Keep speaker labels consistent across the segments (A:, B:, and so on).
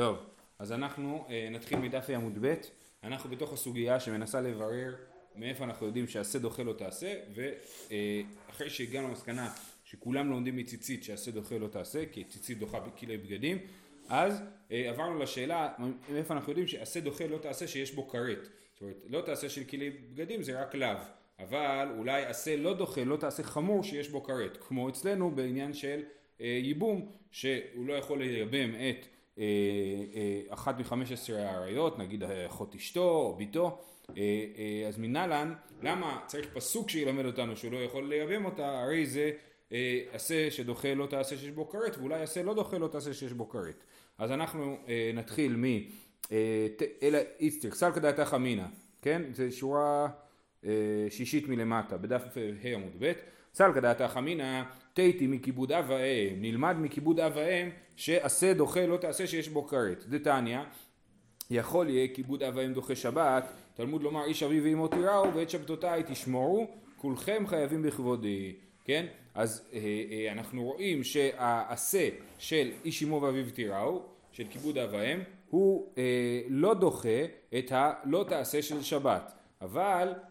A: טוב, אז אנחנו אה, נתחיל מדף עמוד ב', אנחנו בתוך הסוגיה שמנסה לברר מאיפה אנחנו יודעים שעשה דוחה לא תעשה, ואחרי אה, שהגענו למסקנה שכולם לומדים מציצית שעשה דוחה לא תעשה, כי ציצית דוחה בכלי בגדים, אז אה, עברנו לשאלה מאיפה אנחנו יודעים שעשה דוחה לא תעשה שיש בו כרת. זאת אומרת, לא תעשה של כלי בגדים זה רק לאו, אבל אולי עשה לא דוחה לא תעשה חמור שיש בו כרת, כמו אצלנו בעניין של אה, ייבום, שהוא לא יכול לייבם את אחת מחמש עשרה האריות, נגיד אחות אשתו או ביתו, אז מנהלן, למה צריך פסוק שילמד אותנו שהוא לא יכול לייבם אותה, הרי זה עשה שדוחה לא תעשה שיש בו כרת, ואולי עשה לא דוחה לא תעשה שיש בו כרת. אז אנחנו נתחיל מ... אלא איסטר, סלקא דעתך אמינא, כן? זה שורה שישית מלמטה, בדף ה' עמוד ב', סלקא דעתך אמינא תיתי מכיבוד אב ואם, נלמד מכיבוד אב ואם שעשה דוחה לא תעשה שיש בו כרת. דתניא, יכול יהיה כיבוד אב ואם דוחה שבת, תלמוד לומר איש אביו ואמו תיראו ואת שבתותיי תשמורו, כולכם חייבים בכבודי, כן? אז אה, אה, אנחנו רואים שהעשה של איש אמו ואביו תיראו, של כיבוד אב ואם, הוא אה, לא דוחה את הלא תעשה של שבת, אבל אה,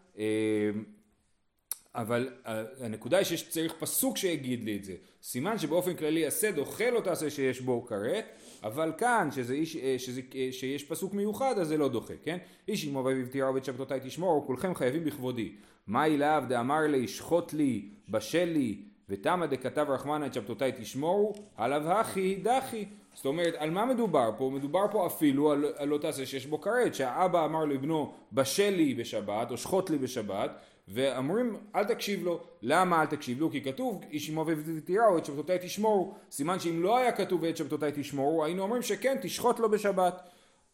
A: אבל אה, הנקודה היא שצריך פסוק שיגיד לי את זה. סימן שבאופן כללי עשה דוחה לא תעשה שיש בו כרת, אבל כאן שזה איש, אה, שזה, אה, שיש פסוק מיוחד אז זה לא דוחה, כן? איש אמו ואביו תיראו ואת שבתותיי תשמור, כולכם חייבים בכבודי. מה אליו דאמר לי שחוט לי, בשל לי, ותמה דכתב רחמנא את שבתותיי תשמורו, עליו הכי דחי. זאת אומרת, על מה מדובר פה? מדובר פה אפילו על, על לא תעשה שיש בו כרת, שהאבא אמר לבנו בשל לי בשבת, או שחוט לי בשבת, ואומרים אל תקשיב לו, למה אל תקשיב לו? כי כתוב איש אמו ותיראו את שבתותיי תשמורו, סימן שאם לא היה כתוב את שבתותיי תשמורו היינו אומרים שכן תשחוט לו בשבת,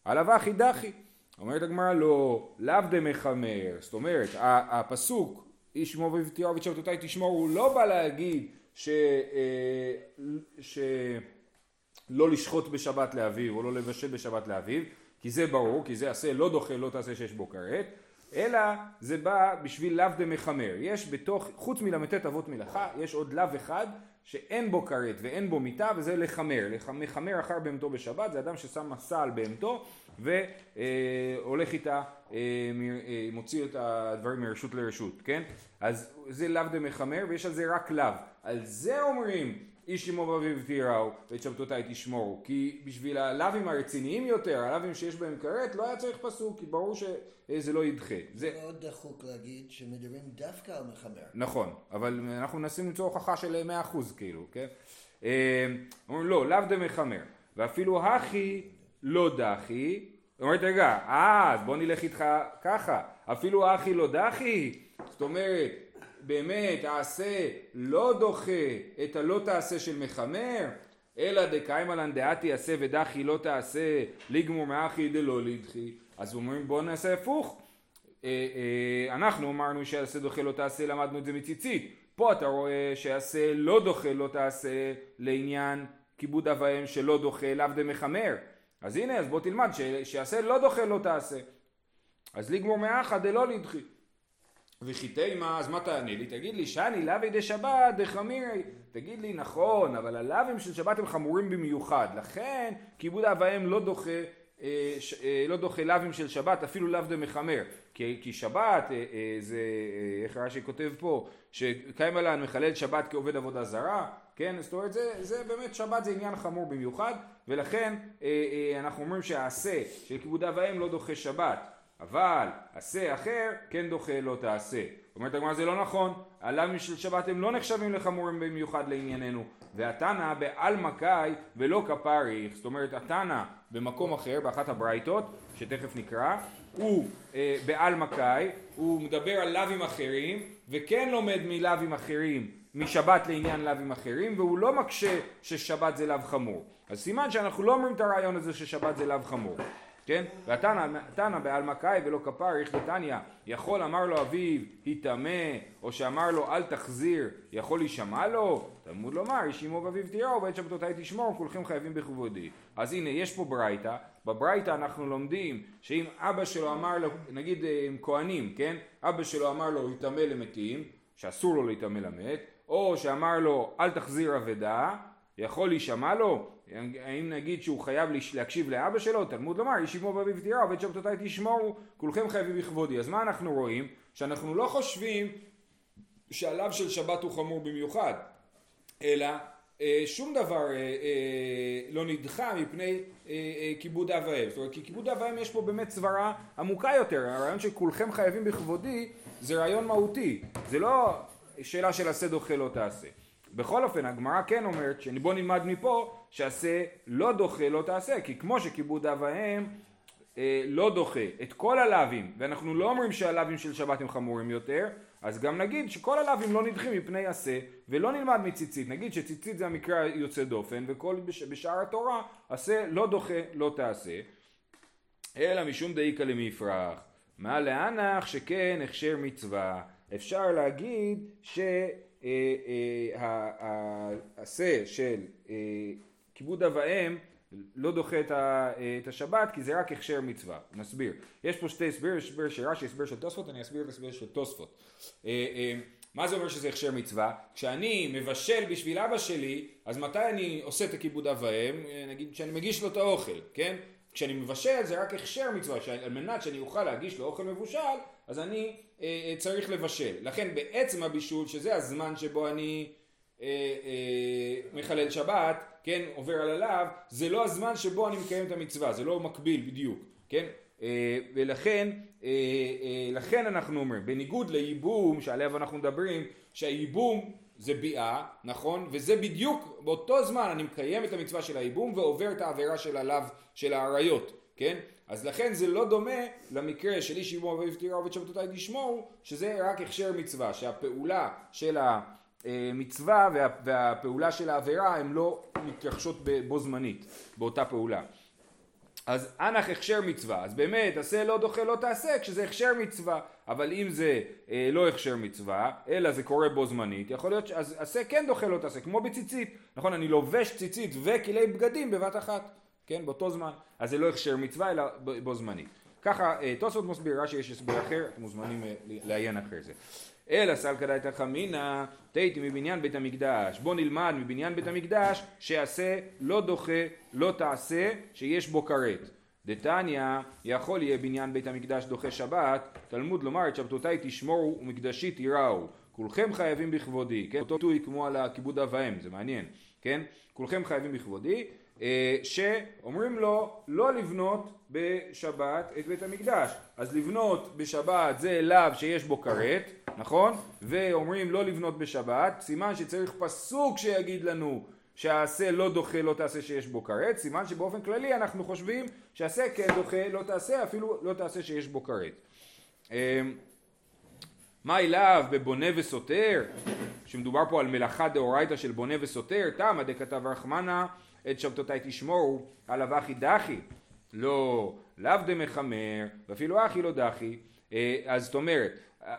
A: עליו אחי דחי, אומרת הגמרא לא, לאו דמחמר, זאת אומרת הפסוק ותיראו ואת שבתותיי תשמורו הוא לא בא להגיד ש... אה, ש... לא לשחוט בשבת לאביו או לא לבשל בשבת לאביו כי זה ברור, כי זה עשה לא דוחה לא תעשה שיש בו כרת אלא זה בא בשביל לאו דמחמר. יש בתוך, חוץ מל"ט אבות מלאכה, יש עוד לאו אחד שאין בו כרת ואין בו מיטה וזה לחמר. מחמר אחר בהמתו בשבת זה אדם ששם מסע על בהמתו והולך איתה, אה, אה, מוציא את הדברים מרשות לרשות, כן? אז זה לאו דמחמר ויש על זה רק לאו. על זה אומרים איש אמו ואביו תיראו ואת שבתותיי תשמורו כי בשביל הלאווים הרציניים יותר, הלאווים שיש בהם כרת לא היה צריך פסוק כי ברור שזה לא ידחה.
B: זה מאוד דחוק להגיד שמדברים דווקא על מחמר.
A: נכון, אבל אנחנו מנסים למצוא הוכחה של 100% כאילו, כן? אה, אומרים לא, לאו דמחמר ואפילו הכי לא דחי אומרת רגע, אה אז בוא נלך איתך ככה אפילו הכי לא דחי זאת אומרת באמת העשה לא דוחה את הלא תעשה של מחמר, אלא דקיימא לן דעתי עשה ודחי לא תעשה לגמור מאחי דלא לדחי. אז אומרים בואו נעשה הפוך. אה, אה, אנחנו אמרנו שעשה דוחה לא תעשה, למדנו את זה מציצית. פה אתה רואה שעשה לא דוחה לא תעשה לעניין כיבוד אב ואם שלא דוחה לאו דמחמר. אז הנה, אז בוא תלמד שעשה לא דוחה לא תעשה. אז לגמור מאחא דלא לדחי. וכי תימה, אז מה תענה לי? תגיד לי, שאני לאוי דשבת דחמירי. תגיד לי, נכון, אבל הלאווים של שבת הם חמורים במיוחד. לכן, כיבוד אב ואם לא דוחה, אה, ש, אה, לא דוחה לאווים של שבת, אפילו לאו דמחמר. כי, כי שבת, אה, זה, איך רש"י כותב פה, שקיים עליהם מחלל שבת כעובד עבודה זרה, כן? זאת אומרת, זה, זה באמת, שבת זה עניין חמור במיוחד, ולכן אנחנו אומרים שהעשה של כיבוד אב ואם לא דוחה שבת. אבל עשה אחר כן דוחה לא תעשה. אומרת הגמרא זה לא נכון, הלמים של שבת הם לא נחשבים לחמורים במיוחד לענייננו. והתנא בעל מקאי ולא כפריך, זאת אומרת התנא במקום אחר, באחת הברייתות, שתכף נקרא, הוא אה, בעל מקאי, הוא מדבר על לאווים אחרים, וכן לומד מלאווים אחרים, משבת לעניין לאווים אחרים, והוא לא מקשה ששבת זה לאו חמור. אז סימן שאנחנו לא אומרים את הרעיון הזה ששבת זה לאו חמור. כן? והתנא בעלמא קאי ולא כפר, איך דתניא, יכול אמר לו אביו, היטמא, או שאמר לו אל תחזיר, יכול להישמע לו? תלמוד לומר, איש אמו ואביו תיראו, ואת שבתותיי תשמור, כולכם חייבים בכבודי. אז הנה, יש פה ברייתא, בברייתא אנחנו לומדים שאם אבא שלו אמר לו, נגיד אה, עם כהנים, כן? אבא שלו אמר לו, היטמא למתים, שאסור לו להיטמא למת, או שאמר לו, אל תחזיר אבדה, יכול להישמע לו? האם נגיד שהוא חייב להקשיב לאבא שלו, תלמוד לומר, איש אמו באביו תירא, עובד שבתותיי תשמורו, כולכם חייבים בכבודי. אז מה אנחנו רואים? שאנחנו לא חושבים שהלאו של שבת הוא חמור במיוחד, אלא אה, שום דבר אה, אה, לא נדחה מפני כיבוד אב ואם. זאת אומרת, כי כיבוד אב ואם יש פה באמת סברה עמוקה יותר. הרעיון שכולכם חייבים בכבודי זה רעיון מהותי. זה לא שאלה של עשה דוחה לא תעשה. בכל אופן, הגמרא כן אומרת, שבוא נלמד מפה, שעשה לא דוחה לא תעשה, כי כמו שכיבוד אב ואם אה, לא דוחה את כל הלאווים, ואנחנו לא אומרים שהלאווים של שבת הם חמורים יותר, אז גם נגיד שכל הלאווים לא נדחים מפני עשה, ולא נלמד מציצית. נגיד שציצית זה המקרה היוצא דופן, וכל בש, בשאר התורה עשה לא דוחה לא תעשה, אלא משום דאיקא למפרח. מה לאנך שכן הכשר מצווה. אפשר להגיד שהעשה אה, אה, של אה, כיבוד אב ואם לא דוחה את, ה, את השבת כי זה רק הכשר מצווה. נסביר. יש פה שתי הסבר, הסבר של רש"י, הסבר של תוספות, אני אסביר את הסבר של תוספות. אה, אה, מה זה אומר שזה הכשר מצווה? כשאני מבשל בשביל אבא שלי, אז מתי אני עושה את הכיבוד אב ואם? אה, נגיד כשאני מגיש לו את האוכל, כן? כשאני מבשל זה רק הכשר מצווה, על מנת שאני אוכל להגיש לו אוכל מבושל, אז אני אה, צריך לבשל. לכן בעצם הבישול, שזה הזמן שבו אני מחלל שבת, כן, עובר על הלאו, זה לא הזמן שבו אני מקיים את המצווה, זה לא מקביל בדיוק, כן? אה, ולכן, לכן אנחנו אומרים, בניגוד לייבום שעליו אנחנו מדברים, שהייבום זה ביאה, נכון? וזה בדיוק, באותו זמן אני מקיים את המצווה של הייבום ועובר את העבירה של הלאו של האריות, כן? אז לכן זה לא דומה למקרה של איש יבוא ויפתירה עובד שבתותיי לשמור, שזה רק הכשר מצווה, שהפעולה של ה... מצווה וה, והפעולה של העבירה הן לא מתרחשות בו זמנית, באותה פעולה. אז אנח הכשר מצווה, אז באמת עשה לא דוחה לא תעשה כשזה הכשר מצווה, אבל אם זה אה, לא הכשר מצווה, אלא זה קורה בו זמנית, יכול להיות אז כן דוחה לא תעשה, כמו בציצית, נכון אני לובש ציצית וכלי בגדים בבת אחת, כן באותו זמן, אז זה לא הכשר מצווה אלא בו זמנית. ככה אה, תוספות מסביר, רש"י יש הסבר אחר, אתם מוזמנים אה, לעיין אחרי זה. אלא סלקא דייתא חמינא תהיתי מבניין בית המקדש. בוא נלמד מבניין בית המקדש שעשה לא דוחה לא תעשה שיש בו כרת. דתניא יכול יהיה בניין בית המקדש דוחה שבת תלמוד לומר את שבתותיי תשמורו ומקדשי תיראו כולכם חייבים בכבודי כן אותו ביטוי כמו על הכיבוד אב ואם זה מעניין כן כולכם חייבים בכבודי שאומרים לו לא לבנות בשבת את בית המקדש. אז לבנות בשבת זה לאו שיש בו כרת, נכון? ואומרים לא לבנות בשבת, סימן שצריך פסוק שיגיד לנו שהעשה לא דוחה לא תעשה שיש בו כרת, סימן שבאופן כללי אנחנו חושבים שעשה כן דוחה לא תעשה אפילו לא תעשה שיש בו כרת. אה, מה אליו בבונה וסותר, שמדובר פה על מלאכה דאורייתא של בונה וסותר, תמא דכתב רחמנה את שבתותיי תשמורו, עליו אחי דחי. לא, לאו דמחמר, ואפילו אחי לא דחי. אה, אז זאת אומרת,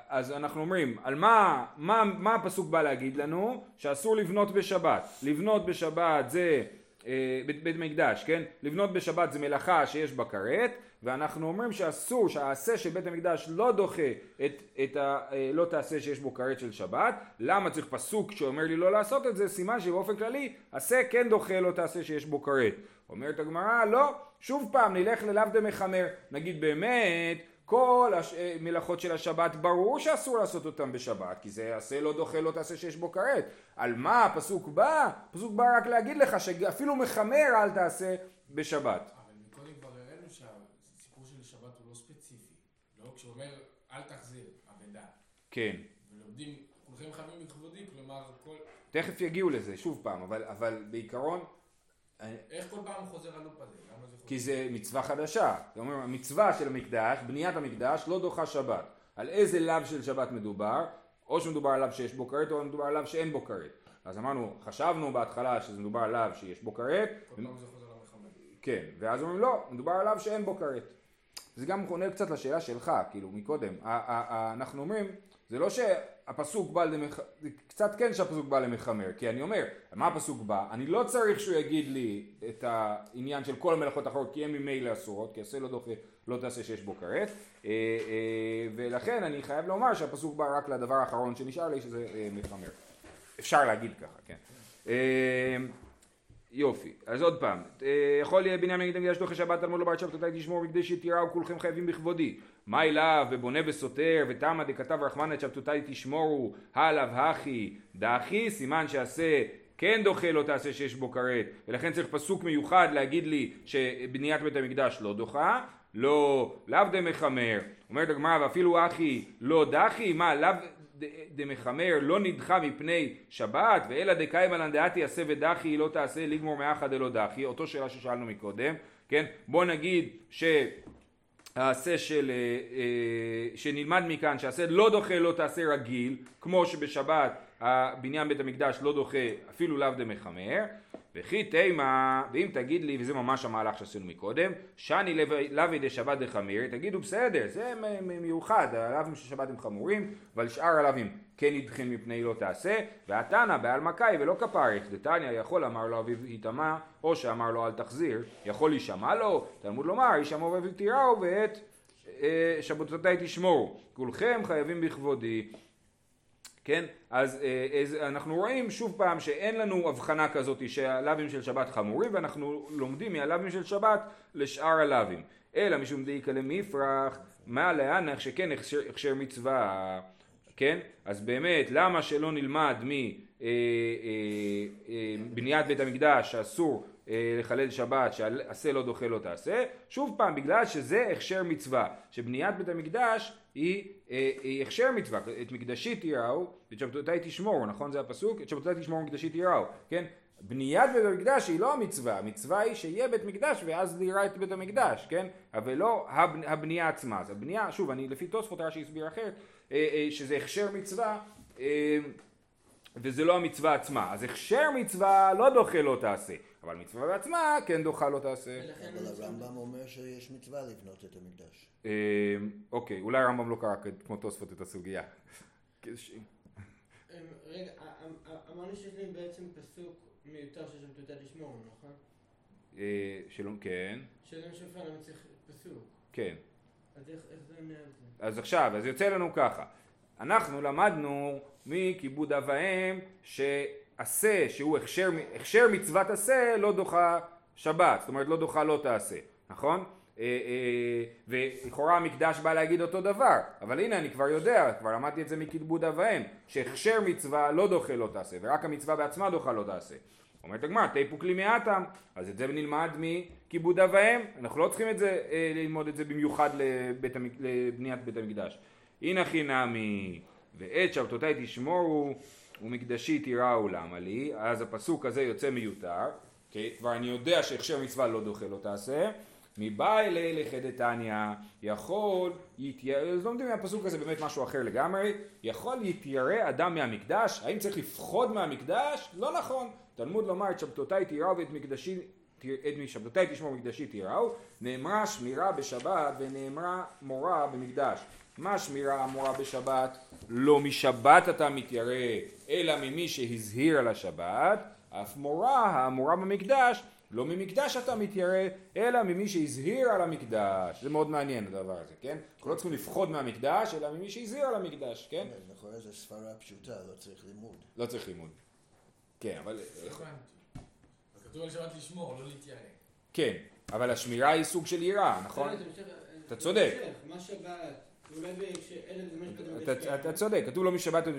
A: אז אנחנו אומרים, על מה, מה, מה הפסוק בא להגיד לנו? שאסור לבנות בשבת. לבנות בשבת זה אה, בית, בית מקדש, כן? לבנות בשבת זה מלאכה שיש בה כרת, ואנחנו אומרים שאסור, שהעשה של בית המקדש לא דוחה את, את ה... אה, לא תעשה שיש בו כרת של שבת. למה צריך פסוק שאומר לי לא לעשות את זה? סימן שבאופן כללי, עשה כן דוחה לא תעשה שיש בו כרת. אומרת הגמרא, לא, שוב פעם נלך ללאו דמחמר. נגיד באמת, כל המלאכות של השבת ברור שאסור לעשות אותן בשבת כי זה עשה לא דוחה לא תעשה שיש בו כרת על מה הפסוק בא? הפסוק בא רק להגיד לך שאפילו מחמר אל תעשה בשבת
C: שאומר אל תחזיר, אבדה.
A: כן.
C: ולומדים, כולכם חייבים בכבודי, כלומר כל...
A: תכף יגיעו לזה, שוב פעם, אבל, אבל בעיקרון...
C: איך כל פעם חוזר הלופ הזה?
A: כי זה מצווה חדשה. זאת אומרת, המצווה של המקדש, בניית המקדש, לא דוחה שבת. על איזה לאו של שבת מדובר? או שמדובר על לאו שיש בו כרת, או מדובר על לאו שאין בו כרת. אז אמרנו, חשבנו בהתחלה שזה מדובר על לאו שיש בו כרת.
C: כל פעם זה חוזר למחמד.
A: כן, ואז אומרים לא, מדובר על לאו שאין בו כרת. זה גם עונה קצת לשאלה שלך, כאילו, מקודם. אנחנו אומרים, זה לא שהפסוק בא למחמר, קצת כן שהפסוק בא למחמר, כי אני אומר, מה הפסוק בא? אני לא צריך שהוא יגיד לי את העניין של כל המלאכות האחרות, כי הן ממילא אסורות, כי עשה לא דוחה, לא תעשה שיש בו כרת, אה, אה, ולכן אני חייב לומר שהפסוק בא רק לדבר האחרון שנשאר לי, שזה אה, מחמר. אפשר להגיד ככה, כן. יופי, אז עוד פעם, אה, יכול להיות בניין מגד המקדש דוחה שבת תלמוד בר שבתותי תשמור מקדש יתירה וכולכם חייבים בכבודי. מה אליו ובונה וסותר ותמה דכתב רחמנא את שבתותי תשמורו הלאו הכי דאחי סימן שעשה כן דוחה לא תעשה שיש בו כרת. ולכן צריך פסוק מיוחד להגיד לי שבניית בית המקדש לא דוחה לא לאו דמחמר. אומרת הגמרא ואפילו אחי לא דחי מה לאו דמחמר לא נדחה מפני שבת ואלא דקיימלן דעתי עשה ודחי לא תעשה לגמור מאחד דלא דחי. אותו שאלה ששאלנו מקודם כן? בוא נגיד שהעשה של אה, אה, שנלמד מכאן שהעשה לא דוחה לא תעשה רגיל כמו שבשבת הבניין בית המקדש לא דוחה אפילו לאו דמחמר וכי תימה, ואם תגיד לי, וזה ממש המהלך שעשינו מקודם, שאני לוי דשבת דחמיר, תגידו בסדר, זה מיוחד, הלאווים של שבת הם חמורים, אבל שאר הלאווים כן נדחים מפני לא תעשה, והתנא בעל מקאי ולא כפריך, דתניא יכול אמר לו אביו היטמע, או שאמר לו אל תחזיר, יכול להישמע לו, תלמוד לומר, ישמעו ואביו תיראו ואת אה, שבתותי תשמורו, כולכם חייבים בכבודי. כן? אז, אה, אז אנחנו רואים שוב פעם שאין לנו הבחנה כזאת שהלאווים של שבת חמורים ואנחנו לומדים מהלאווים של שבת לשאר הלאווים. אלא משום דאיקא למפרח, מה להנח שכן הכשר, הכשר מצווה, כן? אז באמת למה שלא נלמד מבניית אה, אה, בית המקדש שאסור לחלל שבת שעשה לא דוחה לא תעשה שוב פעם בגלל שזה הכשר מצווה שבניית בית המקדש היא, אה, היא הכשר מצווה, את מקדשי תיראו, את שבתותיי תשמורו, נכון זה הפסוק? את שבתותיי תשמורו מקדשי תיראו, כן? בניית בית המקדש היא לא המצווה, המצווה היא שיהיה בית מקדש ואז נראה את בית המקדש, כן? אבל לא הבנייה עצמה. אז הבנייה, שוב, אני לפי תוספות רש"י הסביר אחרת, אה, אה, שזה הכשר מצווה וזה לא המצווה עצמה. אז הכשר מצווה לא דוחה לא תעשה. אבל מצווה בעצמה כן דוחה לא תעשה.
B: אבל הרמב"ם אומר שיש מצווה לבנות את המקדש.
A: אה, אוקיי, אולי הרמב"ם לא קרא כמו תוספות את הסוגיה.
D: אה, רגע, אמרנו שיש לי בעצם פסוק מיותר שיש שם תעודה לשמור, נכון?
A: אה, שלום, כן.
D: שלום שופר, למה צריך פסוק?
A: כן.
D: אז איך זה?
A: אז עכשיו, אז יוצא לנו ככה. אנחנו למדנו מכיבוד אב ואם, עשה שהוא הכשר, הכשר מצוות עשה לא דוחה שבת, זאת אומרת לא דוחה לא תעשה, נכון? אה, אה, ולכאורה המקדש בא להגיד אותו דבר, אבל הנה אני כבר יודע, כבר למדתי את זה מכיבוד אב ואם, שהכשר מצווה לא דוחה לא תעשה, ורק המצווה בעצמה דוחה לא תעשה. אומרת הגמרא, תיפוק לי מעטם, אז את זה נלמד מכיבוד אב ואם, אנחנו לא צריכים את זה, אה, ללמוד את זה במיוחד לבית, לבניית בית המקדש. הנה חינמי, ועת שבתותי תשמורו ומקדשי תיראו למה לי, אז הפסוק הזה יוצא מיותר, כי כבר אני יודע שהכשר מצווה לא דוחה לא תעשה, מבאי לילך דתניא, יכול, יתיירא, אז לומדים מהפסוק הזה באמת משהו אחר לגמרי, יכול יתיירא אדם מהמקדש, האם צריך לפחוד מהמקדש? לא נכון, תלמוד לומר את שבתותיי תיראו ואת מקדשי את משבתותיי תשמור מקדשי תיראו, נאמרה שמירה בשבת ונאמרה מורה במקדש. מה שמירה אמורה בשבת? לא משבת אתה מתיירא, אלא ממי שהזהיר על השבת, אף מורה האמורה במקדש, לא ממקדש אתה מתיירא, אלא ממי שהזהיר על המקדש. זה מאוד מעניין הדבר הזה, כן? אנחנו לא צריכים לפחוד מהמקדש, אלא ממי שהזהיר על המקדש, כן?
B: כן, לכאורה זו סברה פשוטה, לא צריך לימוד.
A: לא צריך לימוד. כן, אבל...
C: כתוב על שבת לשמור, לא להתיירא.
A: כן, אבל השמירה היא סוג של יראה, נכון? אתה צודק.
D: מה שבת
A: אתה צודק, כתוב לא משבת
C: לא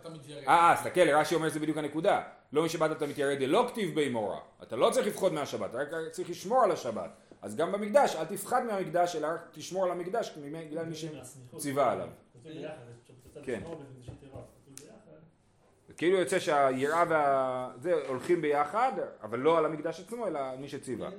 C: אתה מתיירד.
A: אה, אה, תסתכל, רש"י אומר שזה בדיוק הנקודה. לא משבת אתה מתיירד דלא כתיב באמורה. אתה לא צריך לפחוד מהשבת, רק צריך לשמור על השבת. אז גם במקדש, אל תפחד מהמקדש, אלא רק תשמור על המקדש, בגלל מי שציווה עליו. כן. כאילו יוצא שהיראה וה... זה הולכים ביחד, אבל לא על המקדש עצמו, אלא מי שציווה.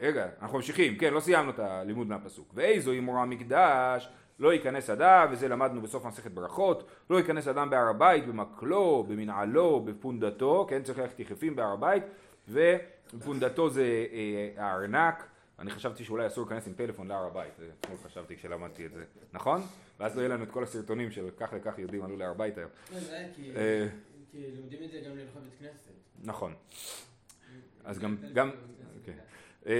A: רגע, אנחנו ממשיכים, כן, לא סיימנו את הלימוד מהפסוק. ואיזו היא מורה מקדש, לא ייכנס אדם, וזה למדנו בסוף מסכת ברכות, לא ייכנס אדם בהר הבית, במקלו, במנעלו, בפונדתו, כן, צריך ללכת יחפים בהר הבית, ופונדתו זה אה, הארנק, אני חשבתי שאולי אסור להיכנס עם פלאפון להר הבית, אתמול חשבתי כשלמדתי את זה, נכון? ואז לא יהיה לנו את כל הסרטונים של כך וכך יהודים עלו להר הבית היום.
D: לא, זה אה, כי לומדים את זה גם ללכות בית כנסת.
A: נכון. אז גם, אה,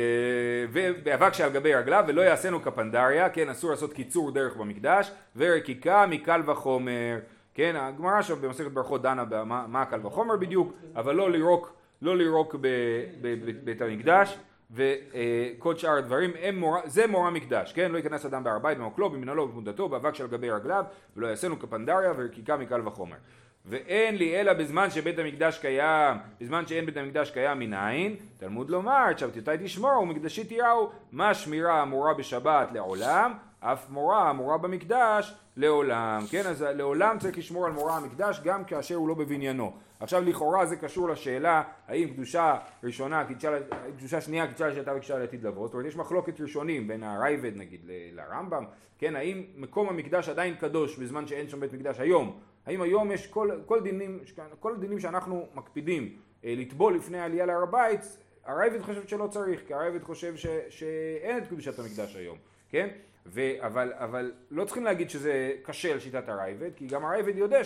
A: ובאבק שעל גבי רגליו ולא יעשינו כפנדריה, כן אסור לעשות קיצור דרך במקדש ורקיקה מקל וחומר, כן, הגמרא שם במסכת ברכות דנה במה מה הקל וחומר בדיוק, אבל לא לירוק, לא לירוק בבית המקדש, וכל שאר הדברים, זה מורה מקדש, כן? לא ייכנס אדם בהר הבית, במקלו, במנהלו, במודתו, באבק שעל גבי רגליו, ולא יעשינו כפנדריה ורקיקה מקל וחומר. ואין לי אלא בזמן שבית המקדש קיים, בזמן שאין בית המקדש קיים מנין, תלמוד לומר, שבתותי תשמור ומקדשי תיראו, מה שמירה אמורה בשבת לעולם, אף מורה אמורה במקדש לעולם, כן? אז לעולם צריך לשמור על מורה המקדש גם כאשר הוא לא בבניינו. עכשיו לכאורה זה קשור לשאלה האם קדושה ראשונה, קדושה, קדושה שנייה, קדושה שהייתה בקדושה לעתיד לבוא, זאת אומרת יש מחלוקת ראשונים בין הרייבד נגיד לרמב"ם, כן? האם מקום המקדש עדיין קדוש בזמן שאין שם בית מקדש היום, האם היום יש כל, כל, דינים, כל הדינים שאנחנו מקפידים אה, לטבול לפני העלייה להר הבית, הרייבד חושב שלא צריך, כי הרייבד חושב ש, שאין את קדושת המקדש היום, כן? ו, אבל, אבל לא צריכים להגיד שזה קשה על שיטת הרייבד, כי גם הרייבד יודע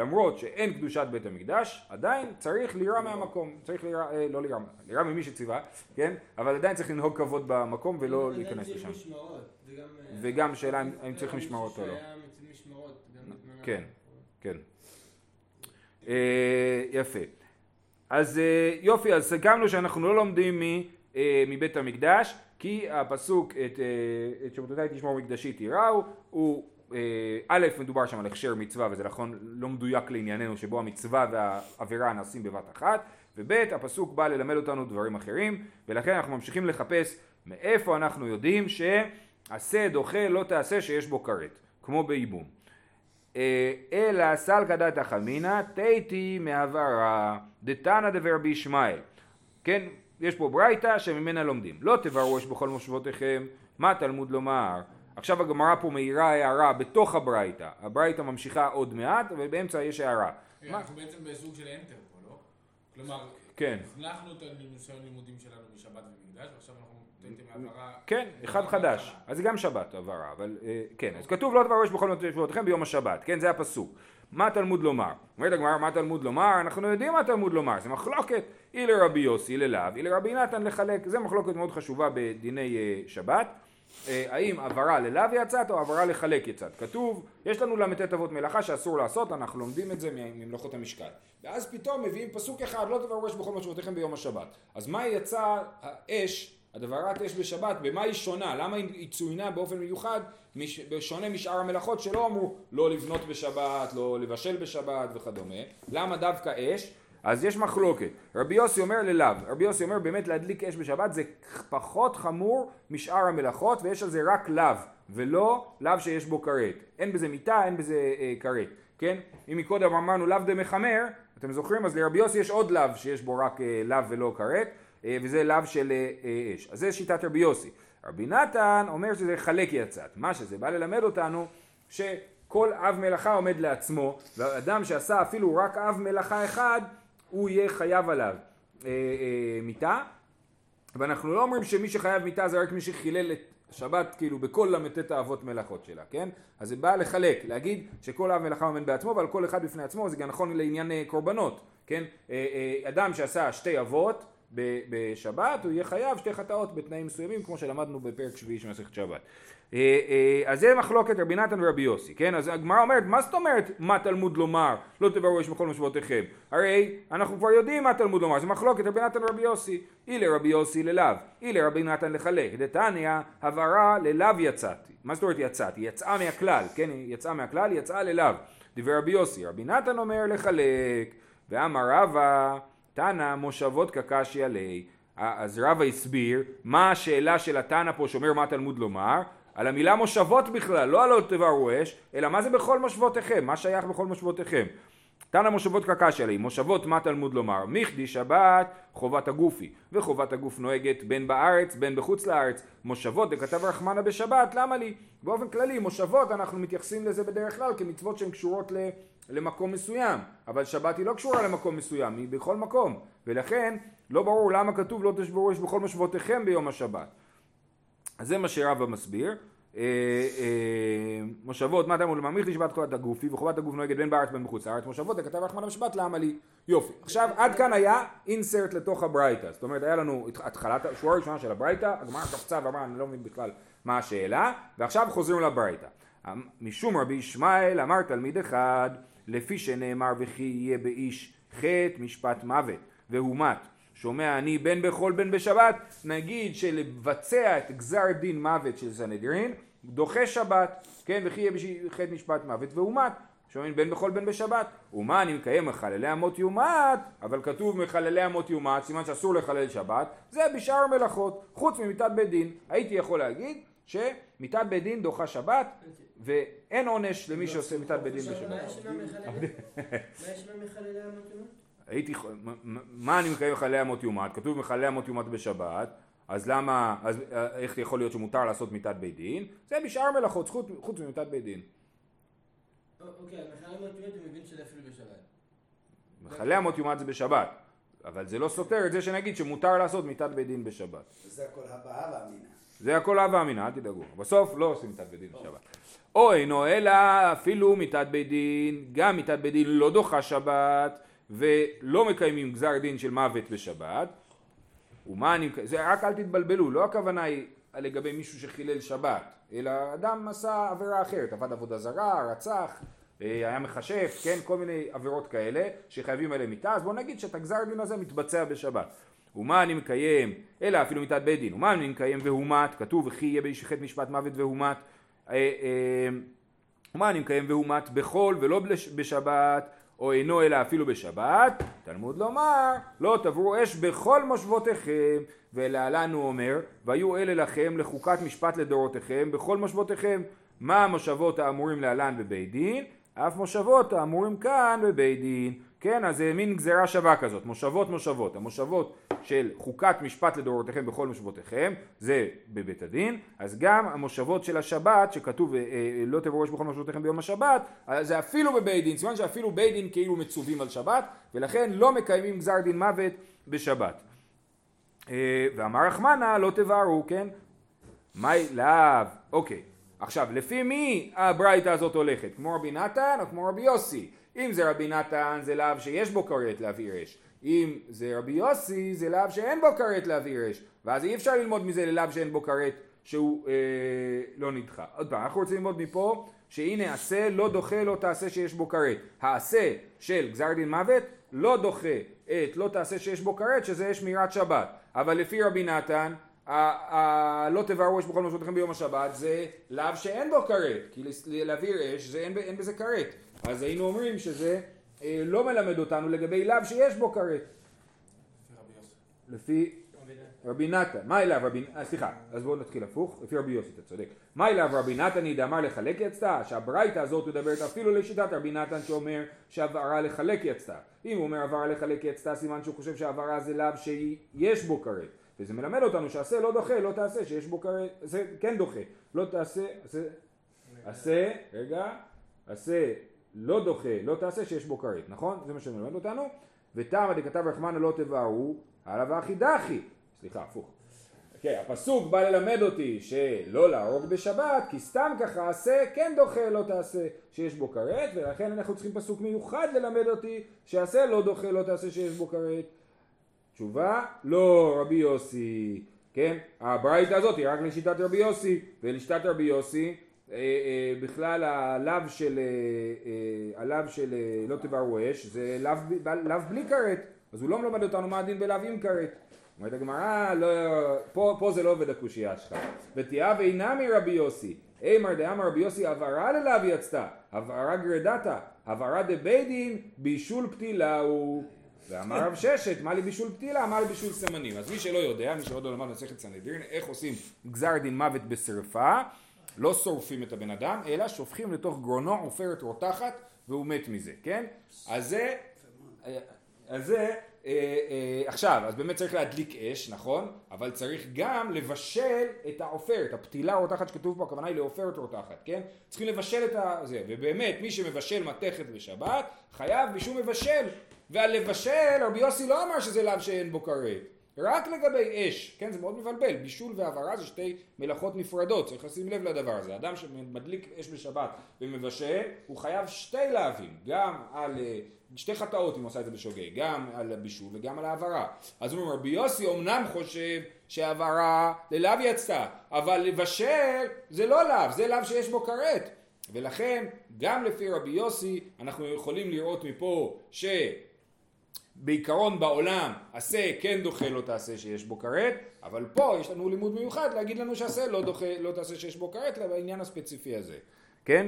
A: שלמרות שאין קדושת בית המקדש, עדיין צריך לירה מהמקום, צריך לירה, אה, לא לירה, לירה ממי שציווה, כן? אבל עדיין צריך לנהוג כבוד במקום ולא להיכנס לשם.
D: אה,
A: וגם שאלה אם צריך משמרות או לא. כן. כן. אה, יפה. אז אה, יופי, אז סיכמנו שאנחנו לא לומדים מ, אה, מבית המקדש, כי הפסוק את, את שבתותי תשמור מקדשי תיראו, הוא א', מדובר שם על הכשר מצווה וזה נכון לא מדויק לענייננו שבו המצווה והעבירה נעשים בבת אחת וב' הפסוק בא ללמד אותנו דברים אחרים ולכן אנחנו ממשיכים לחפש מאיפה אנחנו יודעים שעשה דוחה לא תעשה שיש בו כרת כמו בייבום. אה, אלא סלקא דתא חמינא תיתי מהברה דתנא דברבי ישמעאל כן, יש פה ברייתא שממנה לומדים. לא תברו אש בכל מושבותיכם מה תלמוד לומר עכשיו הגמרא פה מאירה הערה בתוך הברייתא הברייתא ממשיכה עוד מעט ובאמצע יש הערה
C: אנחנו בעצם בסוג של אנטר פה לא? כלומר,
A: כן.
C: הזנחנו את הלימודים שלנו משבת ומקדש ועכשיו אנחנו
A: כן, אחד חדש. אז זה גם שבת הבהרה, אבל אה, כן. אז כתוב לא תברוש בכל מטה שבועותיכם ביום השבת, כן, זה הפסוק. מה תלמוד לומר? אומרת הגמרא, מה תלמוד לומר? אנחנו יודעים מה תלמוד לומר, זה מחלוקת. אי לרבי יוסי ללאו, אי לרבי נתן לחלק. זה מחלוקת מאוד חשובה בדיני אה, שבת. אה, האם עברה ללאו יצאת או עברה לחלק יצאת. כתוב, יש לנו ל"ט אבות מלאכה שאסור לעשות, אנחנו לומדים את זה ממלאכות המשקל. ואז פתאום מביאים פסוק אחד, לא תברוש בכל משמעותיכם ביום השבת. אז מה יצא האש הדברת אש בשבת, במה היא שונה? למה היא צוינה באופן מיוחד, בשונה משאר המלאכות שלא אמרו לא לבנות בשבת, לא לבשל בשבת וכדומה? למה דווקא אש? אז יש מחלוקת. רבי יוסי אומר ללאו, רבי יוסי אומר באמת להדליק אש בשבת זה פחות חמור משאר המלאכות ויש על זה רק לאו ולא לאו שיש בו כרת. אין בזה מיטה, אין בזה אה, כן? אם מקודם אמרנו לאו דמחמר, אתם זוכרים? אז לרבי יוסי יש עוד לאו שיש בו רק אה, לאו ולא כרת. אה, וזה לאו של אה, אה, אש. אז זה שיטת רבי יוסי. רבי נתן אומר שזה חלק יצאת. מה שזה בא ללמד אותנו שכל אב מלאכה עומד לעצמו, ואדם שעשה אפילו רק אב מלאכה אחד, הוא יהיה חייב עליו אה, אה, מיתה. ואנחנו לא אומרים שמי שחייב מיתה זה רק מי שחילל את שבת כאילו בכל ל"ט האבות מלאכות שלה, כן? אז זה בא לחלק, להגיד שכל אב מלאכה עומד בעצמו ועל כל אחד בפני עצמו, זה גם נכון לעניין קורבנות, כן? אדם שעשה שתי אבות בשבת, הוא יהיה חייב שתי חטאות בתנאים מסוימים, כמו שלמדנו בפרק שביעי של מסכת שבת. אה, אה, אז זה מחלוקת רבי נתן ורבי יוסי, כן? אז הגמרא אומרת, מה זאת אומרת מה תלמוד לומר, לא תברו יש בכל משמעותיכם? הרי אנחנו כבר יודעים מה תלמוד לומר, זה מחלוקת רבי נתן ורבי יוסי. אי לרבי יוסי ללאו, אי לרבי נתן לחלק. דתניא, הבהרה ללאו יצאתי. מה זאת אומרת יצאתי? יצאה מהכלל, כן? יצאה מהכלל, יצאה ללאו. דיבר רבי יוסי, רבי נתן אומר לחלק, ואמר רבא תנא מושבות קקשי עלי. אז רבא הסביר מה השאלה של התנא פה שאומר מה תלמוד לומר על המילה מושבות בכלל, לא על עוד תברו אש, אלא מה זה בכל מושבותיכם, מה שייך בכל מושבותיכם. תנא מושבות קקשי עלי, מושבות מה תלמוד לומר? מכדי שבת חובת הגופי, וחובת הגוף נוהגת בין בארץ בין בחוץ לארץ. מושבות דכתב רחמנה בשבת, למה לי? באופן כללי, מושבות אנחנו מתייחסים לזה בדרך כלל כמצוות שהן קשורות ל... למקום מסוים, אבל שבת היא לא קשורה למקום מסוים, היא בכל מקום, ולכן לא ברור למה כתוב לא תשברו אש בכל משבותיכם ביום השבת. אז זה מה שרבא מסביר. אה, אה, מושבות, מה אומר? לממיך לשבת חובת הגופי וחובת הגוף נוהגת בין בארץ בין בחוץ לארץ. מושבות, זה כתב רחמנא בשבת, למה לי? יופי. עכשיו, עד כאן היה אינסרט לתוך הברייתא. זאת אומרת, היה לנו התחלת, השורה הראשונה של הברייתא, הגמרא קפצה ואמרה, אני לא מבין בכלל מה השאלה, ועכשיו חוזרים לברייתא. משום רבי ישמעאל אמר תלמיד אחד לפי שנאמר וכי יהיה באיש חטא משפט מוות והומת שומע אני בין בחול בין בשבת נגיד שלבצע את גזר דין מוות של סנהדרין דוחה שבת כן וכי יהיה חטא משפט מוות והומת שומעים בין בחול בין בשבת ומה אני מקיים מחללי אמות יומת אבל כתוב מחללי אמות יומת סימן שאסור לחלל שבת. זה בשאר מלאכות. חוץ ממיתת בית דין הייתי יכול להגיד שמיתת בית דין דוחה שבת ואין עונש למי שעושה מיתת בית דין בשבת?
D: מה יש במחללי המתאימה?
A: הייתי, מה- מה אני מקיים מחללי אמות יומת? כתוב מחללי אמות יומת בשבת, אז למה, אז אה, איך יכול להיות שמותר לעשות מיתת בית דין? זה בשאר מלאכות, חוץ, חוץ ממיתת בית דין.
D: אוקיי, מחללי המתאימה אתה מבין שזה אפילו בשבת.
A: מחללי אמות יומת זה בשבת, אבל זה לא סותר את זה שנגיד שמותר לעשות מיתת בית דין בשבת.
E: וזה הכל הבאה והמינה.
A: זה הכל הווה אמינא, אל תדאגו. בסוף לא עושים מיתת בית דין בשבת. או אינו אלא אפילו מיתת בית דין, גם מיתת בית דין לא דוחה שבת, ולא מקיימים גזר דין של מוות בשבת. ומה אני... זה רק אל תתבלבלו, לא הכוונה היא לגבי מישהו שחילל שבת, אלא אדם עשה עבירה אחרת, עבד עבודה זרה, רצח, אה, היה מכשף, כן, כל מיני עבירות כאלה שחייבים עליהם מיתה, אז בוא נגיד שאת הגזר דין הזה מתבצע בשבת. ומה אני מקיים, אלא אפילו מיתת בית דין, ומה אני מקיים והומת, כתוב וכי יהיה באיש חטא משפט מוות והומת, אה, אה, ומה אני מקיים והומת בחול ולא בשבת, או אינו אלא אפילו בשבת, תלמוד לומר, לא תברו אש בכל מושבותיכם, ולהלן הוא אומר, והיו אלה לכם לחוקת משפט לדורותיכם בכל מושבותיכם, מה המושבות האמורים להלן בבית דין, אף מושבות האמורים כאן בבית דין, כן, אז זה מין גזירה שווה כזאת, מושבות מושבות, המושבות של חוקת משפט לדורותיכם בכל מושבותיכם, זה בבית הדין, אז גם המושבות של השבת, שכתוב אה, אה, לא תבואו ראש בכל מושבותיכם ביום השבת, אז זה אפילו בבית דין, סימן שאפילו בית דין כאילו מצווים על שבת, ולכן לא מקיימים גזר דין מוות בשבת. אה, ואמר רחמנה לא תבערו, כן? מאי לאו, אוקיי. עכשיו, לפי מי הברייתא הזאת הולכת? כמו רבי נתן או כמו רבי יוסי? אם זה רבי נתן זה לאו שיש בו כרת להבעיר אש. אם זה רבי יוסי זה לאו שאין בו כרת להבעיר אש. ואז אי אפשר ללמוד מזה ללאו שאין בו כרת שהוא אה, לא נדחה. עוד פעם, אנחנו רוצים ללמוד מפה שהנה עשה לא דוחה לא תעשה שיש בו כרת. העשה של גזר דין מוות לא דוחה את לא תעשה שיש בו כרת שזה שמירת שבת. אבל לפי רבי נתן לא תבערו אש בכל משמעותיכם ביום השבת זה לאו שאין בו כרת, כי להבעיר אש זה אין, אין בזה כרת. אז היינו אומרים שזה לא מלמד אותנו לגבי לאו שיש בו כרת. לפי רבי נתן, מה אליו רבי, אה, סליחה, אז בואו נתחיל הפוך, לפי רבי יוסי, אתה צודק. מה אליו רבי נתן ידאמר לחלק יצתה? שהברייתא הזאת מדברת אפילו לשיטת רבי נתן שאומר שהבהרה לחלק יצתה. אם הוא אומר הבהרה לחלק יצתה, סימן שהוא חושב שהבהרה זה לאו שיש בו כרת. וזה מלמד אותנו שעשה לא דוחה, לא תעשה שיש בו כרת, זה כן דוחה. לא תעשה, עשה, עשה, רגע, עשה לא דוחה, לא תעשה שיש בו כרת, נכון? זה מה שמלמד אותנו. וטעמא דכתב רחמנא לא תבערו, עליו אחי דחי. סליחה, הפוך. כן, הפסוק בא ללמד אותי שלא להרוג בשבת, כי סתם ככה עשה, כן דוחה, לא תעשה שיש בו כרת, ולכן אנחנו צריכים פסוק מיוחד ללמד אותי שעשה לא דוחה, לא תעשה שיש בו כרת. תשובה, לא רבי יוסי, כן? הברייתא הזאת היא רק לשיטת רבי יוסי, ולשיטת רבי יוסי בכלל הלאו של, אה, אה, הלאו של אה, לא תבערו אש זה לאו בלי כרת, אז הוא לא מלמד אותנו מה הדין בלאו עם כרת. אומרת הגמרא, לא, פה, פה זה לא עובד הקושייה שלך. ותיאה ואינה מרבי יוסי. אימר דאמר רבי יוסי הבהרה ללאו יצתה, הבהרה גרדתה, הבהרה דבי דין בישול פתילה הוא. ואמר רב ששת, מה לי בישול פתילה, מה לי בישול סמנים. אז מי שלא יודע, מי שעוד לא למד מסכת סנהדרין, איך עושים גזר דין מוות בשרפה, לא שורפים את הבן אדם, אלא שופכים לתוך גרונו עופרת רותחת, והוא מת מזה, כן? אז זה, אז זה, אה, אה, עכשיו, אז באמת צריך להדליק אש, נכון? אבל צריך גם לבשל את העופרת, הפתילה הרותחת שכתוב פה, הכוונה היא לעופרת רותחת, כן? צריכים לבשל את זה, ובאמת, מי שמבשל מתכת בשבת, חייב בשום מבשל. ועל לבשל, רבי יוסי לא אמר שזה לאו שאין בו כרת. רק לגבי אש, כן, זה מאוד מבלבל, בישול והבהרה זה שתי מלאכות נפרדות, צריך לשים לב לדבר הזה. אדם שמדליק אש בשבת ומבשל, הוא חייב שתי להבים, גם על אה, שתי חטאות אם הוא עושה את זה בשוגג, גם על הבישול וגם על ההבהרה. אז הוא אומר, רבי יוסי אמנם חושב שההבהרה ללאו יצאה, אבל לבשל זה לא לאו, זה לאו שיש בו כרת. ולכן גם לפי רבי יוסי אנחנו יכולים לראות מפה שבעיקרון בעולם עשה כן דוחה לא תעשה שיש בו כרת אבל פה יש לנו לימוד מיוחד להגיד לנו שעשה לא דוחה לא תעשה שיש בו כרת אלא בעניין הספציפי הזה. כן?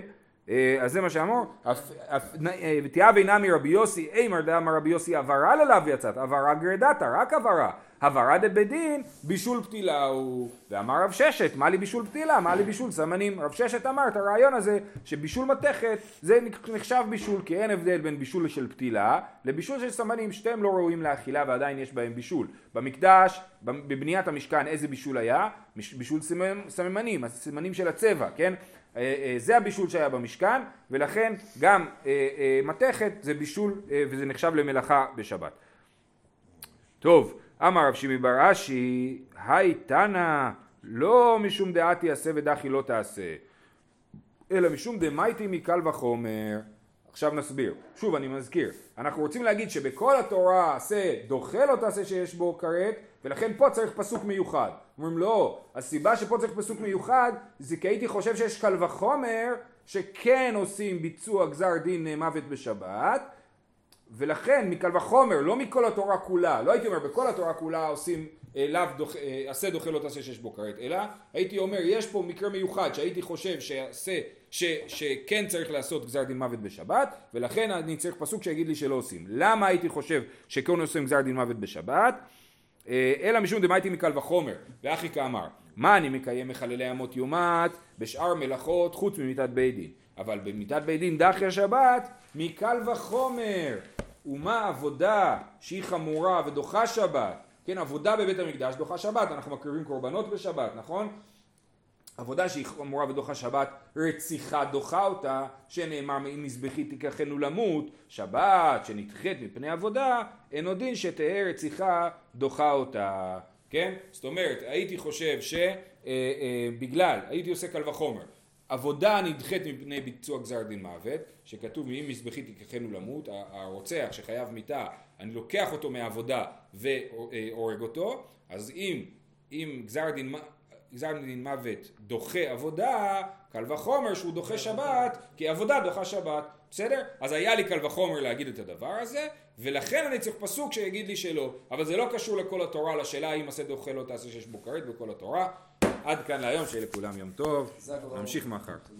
A: אה, אז זה מה שאמרו, אה, ותהיה בינה מרבי יוסי, אימר דאמר רבי יוסי עברה ללאו יצאת, עברה גרדתה, רק עברה, הברה דבית דין, בישול פתילה הוא, ואמר רב ששת, מה לי בישול פתילה, מה לי בישול סמנים, רב ששת אמר את הרעיון הזה, שבישול מתכת זה נחשב בישול, כי אין הבדל בין בישול של פתילה לבישול של סמנים, שתיהם לא ראויים לאכילה ועדיין יש בהם בישול. במקדש, בבניית המשכן, איזה בישול היה? בישול סממנים, הסמנים של הצבע, כן? אה, אה, זה הבישול שהיה במשכן ולכן גם אה, מתכת זה בישול וזה נחשב למלאכה בשבת. טוב, אמר רב שימי בר אשי, היי תנא, לא משום דעתי עשה ודחי לא תעשה, אלא משום דמייטי מקל וחומר. עכשיו נסביר. שוב אני מזכיר, אנחנו רוצים להגיד שבכל התורה עשה דוחה לא תעשה שיש בו כרת ולכן פה צריך פסוק מיוחד. אומרים לא, הסיבה שפה צריך פסוק מיוחד זה כי הייתי חושב שיש קל וחומר שכן עושים ביצוע גזר דין מוות בשבת ולכן מקל וחומר, לא מכל התורה כולה, לא הייתי אומר בכל התורה כולה עושים אה, לאו דוח, אה, עשה דוחה לא תעשה שיש בו כרת, אלא הייתי אומר יש פה מקרה מיוחד שהייתי חושב שעשה, ש, שכן צריך לעשות גזר דין מוות בשבת ולכן אני צריך פסוק שיגיד לי שלא עושים. למה הייתי חושב שכן עושים גזר דין מוות בשבת? אה, אלא משום דמייטי מקל וחומר, ואחי כאמר, מה אני מקיים מחללי אמות יומת בשאר מלאכות חוץ ממיתת בית דין, אבל במיתת בית דין דחי השבת מקל וחומר, ומה עבודה שהיא חמורה ודוחה שבת, כן עבודה בבית המקדש דוחה שבת, אנחנו מקריבים קורבנות בשבת, נכון? עבודה שהיא חמורה ודוחה שבת, רציחה דוחה אותה, שנאמר אם מזבחי תיקחנו למות, שבת שנדחית מפני עבודה, אין עוד דין שתהא רציחה דוחה אותה, כן? זאת אומרת, הייתי חושב שבגלל, אה, אה, הייתי עושה קל וחומר, עבודה נדחית מפני ביצוע גזר דין מוות, שכתוב אם מזבחי תיקחנו למות, הרוצח שחייב מיתה, אני לוקח אותו מהעבודה והורג אותו, אז אם, אם גזר דין גזר דין מוות דוחה עבודה, קל וחומר שהוא דוחה שבת, כי עבודה דוחה שבת, בסדר? אז היה לי קל וחומר להגיד את הדבר הזה, ולכן אני צריך פסוק שיגיד לי שלא, אבל זה לא קשור לכל התורה, לשאלה האם עשה דוחה לא תעשה שיש בו כרת בכל התורה. עד כאן להיום, שיהיה לכולם יום טוב, נמשיך מחר.